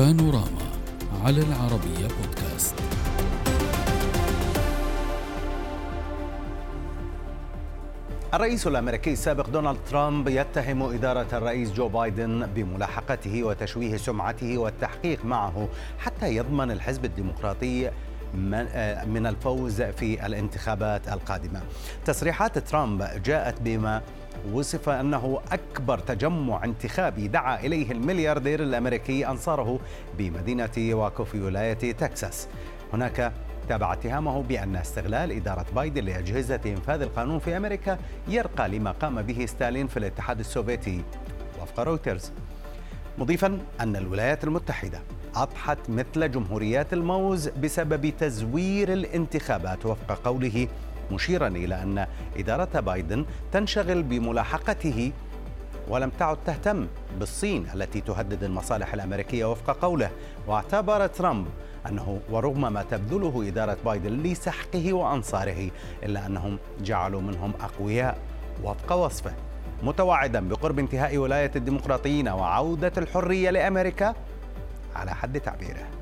بانوراما على العربية بودكاست. الرئيس الأمريكي السابق دونالد ترامب يتهم إدارة الرئيس جو بايدن بملاحقته وتشويه سمعته والتحقيق معه حتى يضمن الحزب الديمقراطي من الفوز في الانتخابات القادمة. تصريحات ترامب جاءت بما وصف أنه أكبر تجمع انتخابي دعا إليه الملياردير الأمريكي أنصاره بمدينة واكو في ولاية تكساس. هناك تابع اتهامه بأن استغلال إدارة بايدن لأجهزة إنفاذ القانون في أمريكا يرقى لما قام به ستالين في الاتحاد السوفيتي وفق رويترز مضيفا أن الولايات المتحدة أضحت مثل جمهوريات الموز بسبب تزوير الانتخابات وفق قوله مشيرا إلى أن إدارة بايدن تنشغل بملاحقته ولم تعد تهتم بالصين التي تهدد المصالح الأمريكية وفق قوله. واعتبر ترامب أنه ورغم ما تبذله إدارة بايدن لسحقه وأنصاره إلا أنهم جعلوا منهم أقوياء وفق وصفه. متوعدا بقرب انتهاء ولاية الديمقراطيين وعودة الحرية لأمريكا على حد تعبيره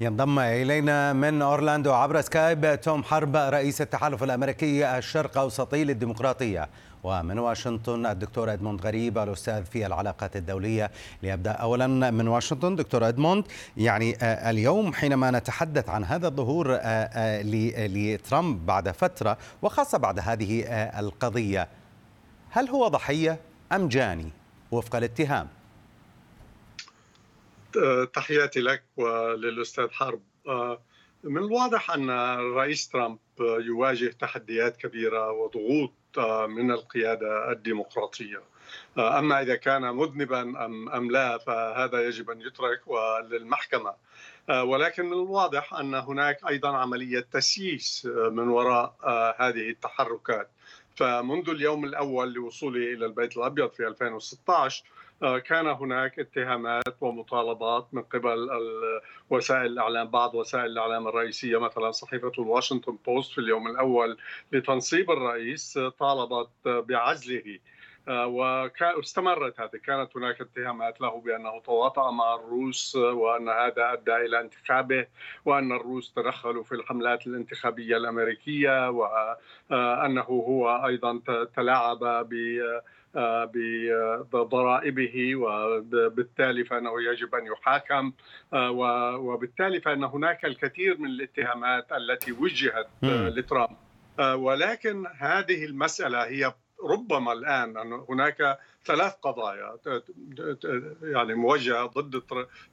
ينضم إلينا من أورلاندو عبر سكايب توم حرب رئيس التحالف الأمريكي الشرق أوسطي للديمقراطية ومن واشنطن الدكتور إدموند غريب الأستاذ في العلاقات الدولية ليبدأ اولا من واشنطن دكتور إدموند يعني آه، اليوم حينما نتحدث عن هذا الظهور آه، آه، لترامب بعد فترة وخاصة بعد هذه القضية هل هو ضحية أم جاني وفق الاتهام؟ تحياتي لك وللأستاذ حرب. من الواضح أن الرئيس ترامب يواجه تحديات كبيرة وضغوط من القيادة الديمقراطية. أما إذا كان مذنبا ام أم لا فهذا يجب أن يترك للمحكمة. ولكن من الواضح أن هناك أيضا عملية تسييس من وراء هذه التحركات. فمنذ اليوم الأول لوصوله إلى البيت الأبيض في 2016 آه، كان هناك اتهامات ومطالبات من قبل وسائل الإعلام بعض وسائل الإعلام الرئيسية مثلا صحيفة الواشنطن بوست في اليوم الأول لتنصيب الرئيس طالبت بعزله آه، واستمرت هذه. كانت هناك اتهامات له بأنه تواطأ مع الروس وأن هذا أدى إلى انتخابه وأن الروس تدخلوا في الحملات الانتخابية الأمريكية وأنه هو أيضا تلاعب ب بضرائبه وبالتالي فإنه يجب أن يحاكم. وبالتالي فإن هناك الكثير من الاتهامات التي وجهت لترامب. ولكن هذه المسألة هي ربما الآن أن هناك ثلاث قضايا. يعني موجهة ضد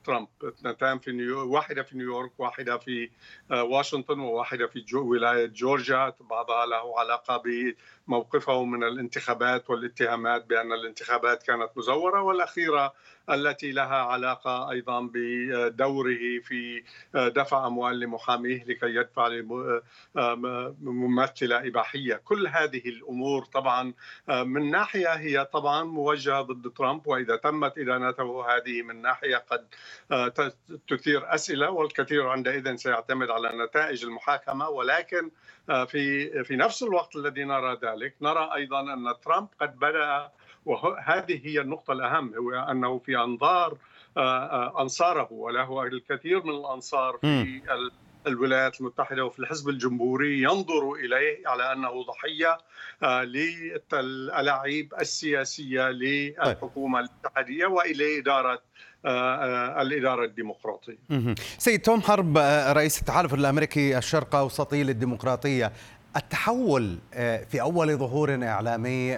ترامب. اثنتان في نيو واحدة في نيويورك واحدة في آه، واشنطن وواحدة في جو ولاية جورجيا. بعضها له علاقة بموقفه من الانتخابات والاتهامات بأن الانتخابات كانت مزورة والأخيرة التي لها علاقة أيضا بدوره في آه، دفع أموال لمحاميه لكي يدفع آه، إباحية، كل هذه الأمور طبعا من ناحية هي طبعا موجهة ضد ترامب وإذا تمت ادانته هذه من ناحية قد آه، تثير أسئلة والكثير عندئذ سيعتمد على نتائج المحاكمة. ولكن آه، في في نفس الوقت الذي نرى ذلك نرى أيضا أن ترامب قد بدأ وهذه هي النقطة الأهم هو أنه في أنظار آه، أنصاره وله الكثير من الأنصار في الولايات المتحدة وفي الحزب الجمهوري ينظر إليه على أنه ضحية آه، للألاعيب السياسية للحكومة الاتحادية وإلى إدارة آه، آه، الإدارة الديمقراطية. سيد توم حرب رئيس التحالف الأمريكي الشرق أوسطي للديمقراطية. التحول في أول ظهور إعلامي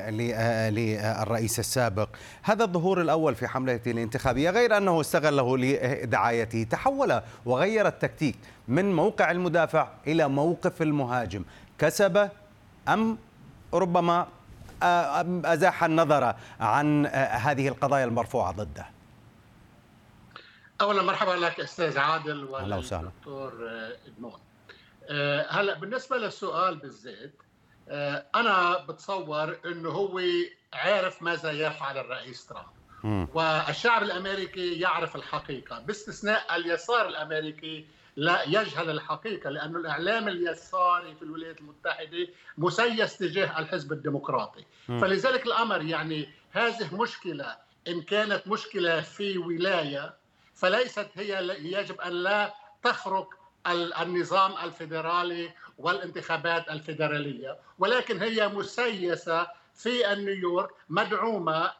للرئيس السابق، هذا الظهور الأول في حملته الانتخابية غير أنه استغله لدعايته، تحول وغير التكتيك من موقع المدافع إلى موقف المهاجم، كسب أم ربما أزاح النظر عن هذه القضايا المرفوعة ضده. اولا مرحبا لك أستاذ عادل والدكتور إدمون. آه، هلا بالنسبة للسؤال بالذات آه، أنا بتصور إنه هو عارف ماذا يفعل الرئيس ترامب. والشعب الأمريكي يعرف الحقيقة. باستثناء اليسار الأمريكي لا يجهل الحقيقة لأنه الإعلام اليساري في الولايات المتحدة مسيس تجاه الحزب الديمقراطي. فلذلك الأمر يعني هذه مشكلة إن كانت مشكلة في ولاية فليست هي يجب أن لا تخرق النظام الفيدرالي والانتخابات الفيدرالية. ولكن هي مسيسة في نيويورك مدعومة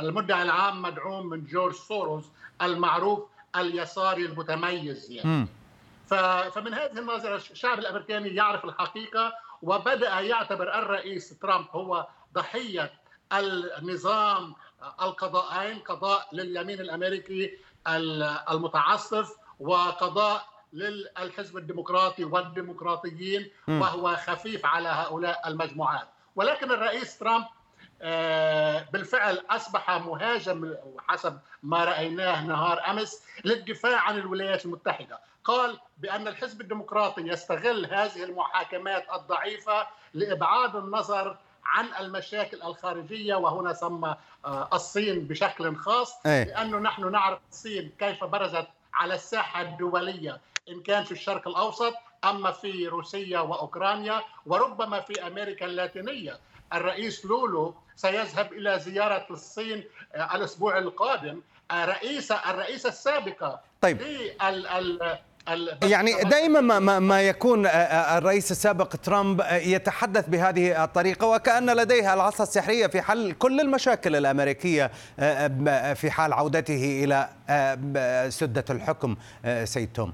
المدعي العام مدعوم من جورج سوروس المعروف اليساري المتميز يعني. فمن هذه النظرة الشعب الأمريكاني يعرف الحقيقة وبدأ يعتبر الرئيس ترامب هو ضحية النظام القضائين قضاء لليمين الأمريكي المتعصف وقضاء للحزب الديمقراطي والديمقراطيين وهو خفيف على هؤلاء المجموعات. ولكن الرئيس ترامب آه، بالفعل أصبح مهاجم حسب ما رأيناه نهار أمس للدفاع عن الولايات المتحدة، قال بأن الحزب الديمقراطي يستغل هذه المحاكمات الضعيفة لإبعاد النظر عن المشاكل الخارجية وهنا سمى آه، الصين بشكل خاص إيه. لأنه نحن نعرف الصين كيف برزت على الساحة الدولية إن كان في الشرق الأوسط أما في روسيا وأوكرانيا وربما في أمريكا اللاتينية. الرئيس لولو سيذهب إلى زيارة الصين آه، الأسبوع القادم. الرئيسه آه، الرئيسة السابقة طيب. يعني دائما ما, ما يكون آه، الرئيس السابق ترامب يتحدث بهذه الطريقة وكأن لديه العصا السحرية في حل كل المشاكل الأمريكية في حال عودته إلى سدة الحكم سيد توم.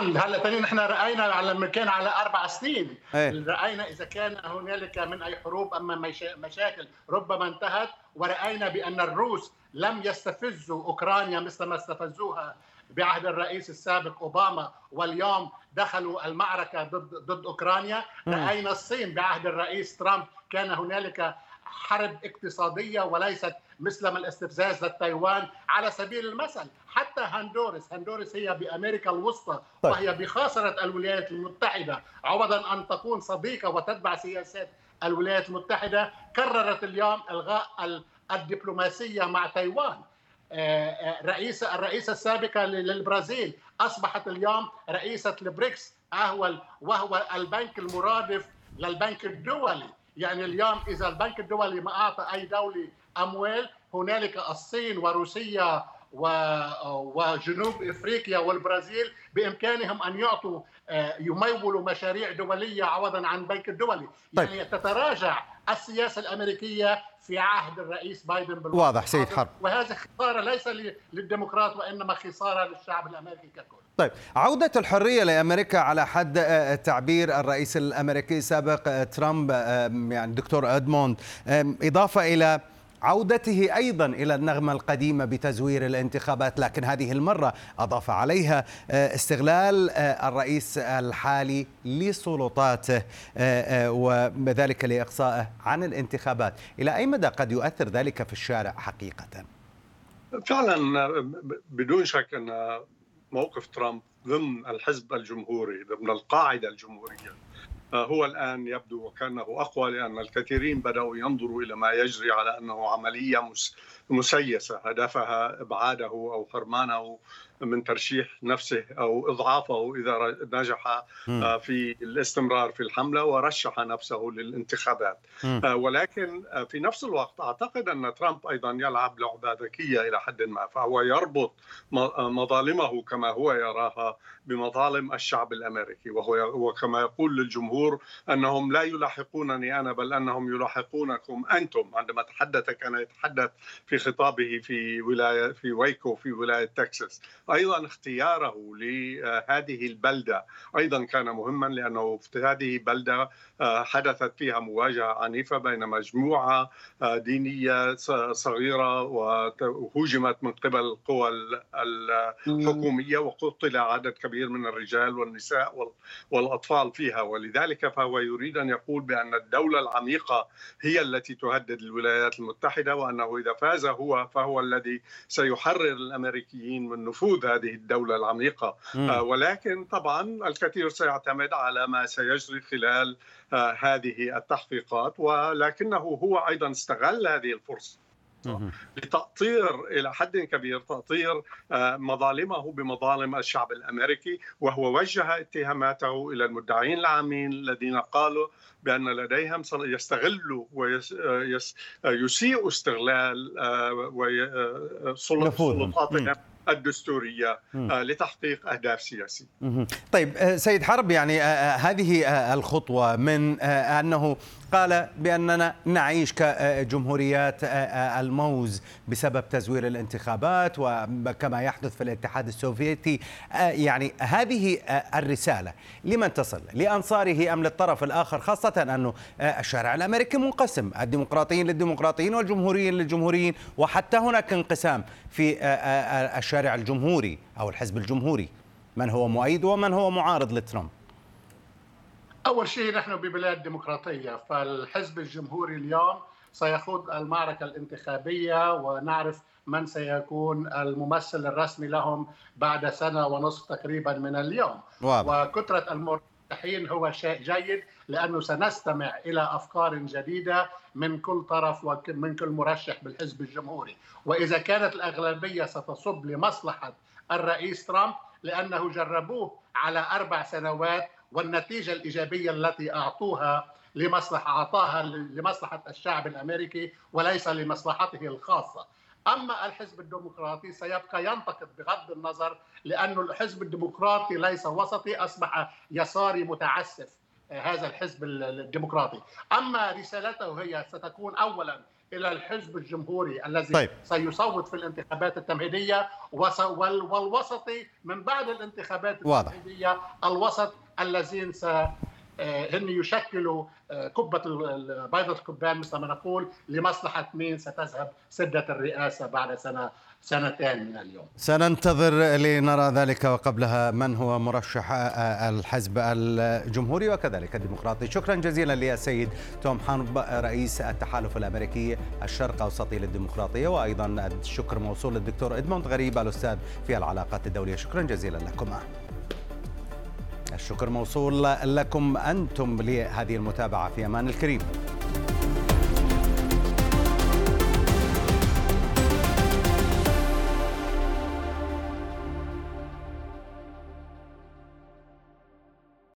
طبعا. هلا نحن رأينا على الأمريكان على أربع سنين. أيه. رأينا إذا كان هنالك من أي حروب أما مشاكل ربما انتهت ورأينا بأن الروس لم يستفزوا أوكرانيا مثل ما استفزوها بعهد الرئيس السابق أوباما. واليوم دخلوا المعركة ضد ضد أوكرانيا. رأينا الصين بعهد الرئيس ترامب كان هنالك حرب اقتصادية وليست مثل ما الاستفزاز لتايوان على سبيل المثل. حتى هندورس هندورس هي بأمريكا الوسطى طيب. وهي بخاصرة الولايات المتحدة. عوضا أن تكون صديقة وتتبع سياسات الولايات المتحدة قررت اليوم إلغاء الدبلوماسية مع تايوان. آه، آه، رئيسة الرئيسة السابقة للبرازيل أصبحت اليوم رئيسة البريكس أهول وهو البنك المرادف للبنك الدولي. يعني اليوم إذا البنك الدولي ما أعطى أي دولة أموال هنالك الصين وروسيا وجنوب إفريقيا والبرازيل بإمكانهم أن يعطوا آه، يمولوا مشاريع دولية عوضا عن البنك الدولي طيب. يعني تتراجع السياسة الأمريكية في عهد الرئيس بايدن بالوقت واضح سيد حرب. وهذه خسارة ليس للديمقراط وإنما خسارة للشعب الأمريكي ككل. طيب عودة الحرية لأمريكا على حد آه، تعبير الرئيس الأمريكي السابق آه، ترامب يعني دكتور أدموند إضافة إلى عودته أيضا إلى النغمة القديمة بتزوير الانتخابات لكن هذه المرة أضاف عليها آه، استغلال آه، الرئيس الحالي لسلطاته آه، وذلك لإقصائه عن الانتخابات. إلى أي مدى قد يؤثر ذلك في الشارع حقيقة؟ فعلا بدون شك أن موقف ترامب ضمن الحزب الجمهوري ضمن القاعدة الجمهورية هو الآن يبدو وكأنه أقوى لأن الكثيرين بدأوا ينظروا إلى ما يجري على أنه عملية مسيسة هدفها إبعاده أو حرمانه من ترشيح نفسه أو إضعافه إذا نجح آه، في الاستمرار في الحملة ورشح نفسه للانتخابات. آه، ولكن آه، في نفس الوقت أعتقد أن ترامب أيضا يلعب لعبة ذكية إلى حد ما فهو يربط مظالمه كما هو يراها بمظالم الشعب الأمريكي. وهو وكما يقول للجمهور أنهم لا يلاحقونني أنا بل أنهم يلاحقونكم أنتم. عندما تحدث كان يتحدث في خطابه في ولاية في ويكو في ولاية تكساس. أيضا اختياره لهذه البلدة. أيضا كان مهما لأنه في هذه بلدة آه، حدثت فيها مواجهة عنيفة بين مجموعة آه، دينية صغيرة وهوجمت من قبل القوى الحكومية وقتل عدد كبير من الرجال والنساء والأطفال فيها. ولذلك فهو يريد أن يقول بأن الدولة العميقة هي التي تهدد الولايات المتحدة وأنه إذا فاز هو فهو الذي سيحرر الأمريكيين من نفوذ هذه الدولة العميقة. آه، ولكن طبعا الكثير سيعتمد على ما سيجري خلال آه، هذه التحقيقات ولكنه هو أيضا استغل هذه الفرصة. لتأطير إلى حد كبير تأطير آه، مظالمه بمظالم الشعب الأمريكي وهو وجه اتهاماته إلى المدعين العامين الذين قالوا بأن لديهم يستغلوا ويسيئوا استغلال سلطاتهم. الدستورية آه، لتحقيق أهداف سياسية. طيب آه، سيد حرب يعني آه، هذه الخطوة من أنه قال بأننا نعيش كجمهوريات الموز بسبب تزوير الانتخابات وكما يحدث في الاتحاد السوفيتي يعني هذه الرسالة لمن تصل؟ لأنصاره أم للطرف الآخر خاصة أنه الشارع الأمريكي منقسم الديمقراطيين للديمقراطيين والجمهوريين للجمهوريين وحتى هناك انقسام في الشارع الجمهوري أو الحزب الجمهوري. من هو مؤيد ومن هو معارض لترامب؟ أول شيء نحن ببلاد ديمقراطية فالحزب الجمهوري اليوم سيخوض المعركة الانتخابية ونعرف من سيكون الممثل الرسمي لهم بعد سنة ونصف تقريبا من اليوم. واضح. وكثرة المرشحين هو شيء جيد لأنه سنستمع إلى أفكار جديدة من كل طرف ومن كل مرشح بالحزب الجمهوري وإذا كانت الأغلبية ستصب لمصلحة الرئيس ترامب لأنه جربوه على أربع سنوات والنتيجة الإيجابية التي أعطوها لمصلحه أعطاها لمصلحة الشعب الأمريكي وليس لمصلحته الخاصة. أما الحزب الديمقراطي سيبقى ينتقد بغض النظر لأنه الحزب الديمقراطي ليس وسطي أصبح يساري متعسف هذا الحزب الديمقراطي أما رسالته هي ستكون اولا إلى الحزب الجمهوري الذي طيب. سيصوت في الانتخابات التمهيدية والوسطي من بعد الانتخابات واضح. التمهيدية الوسط الذين س آه، هن يشكلوا آه، كبة بيضة الكبان مثل ما نقول لمصلحة مين ستذهب سدة الرئاسة بعد سنة سنتين من اليوم. سننتظر لنرى ذلك وقبلها من هو مرشح آه، الحزب الجمهوري وكذلك الديمقراطي. شكرا جزيلا للسيد توم حرب رئيس التحالف الأمريكي الشرق أوسطي للديمقراطية وأيضا الشكر موصول للدكتور إدموند غريب الأستاذ في العلاقات الدولية. شكرا جزيلا لكم الشكر موصول لكم أنتم لهذه المتابعة في أمان الكريم.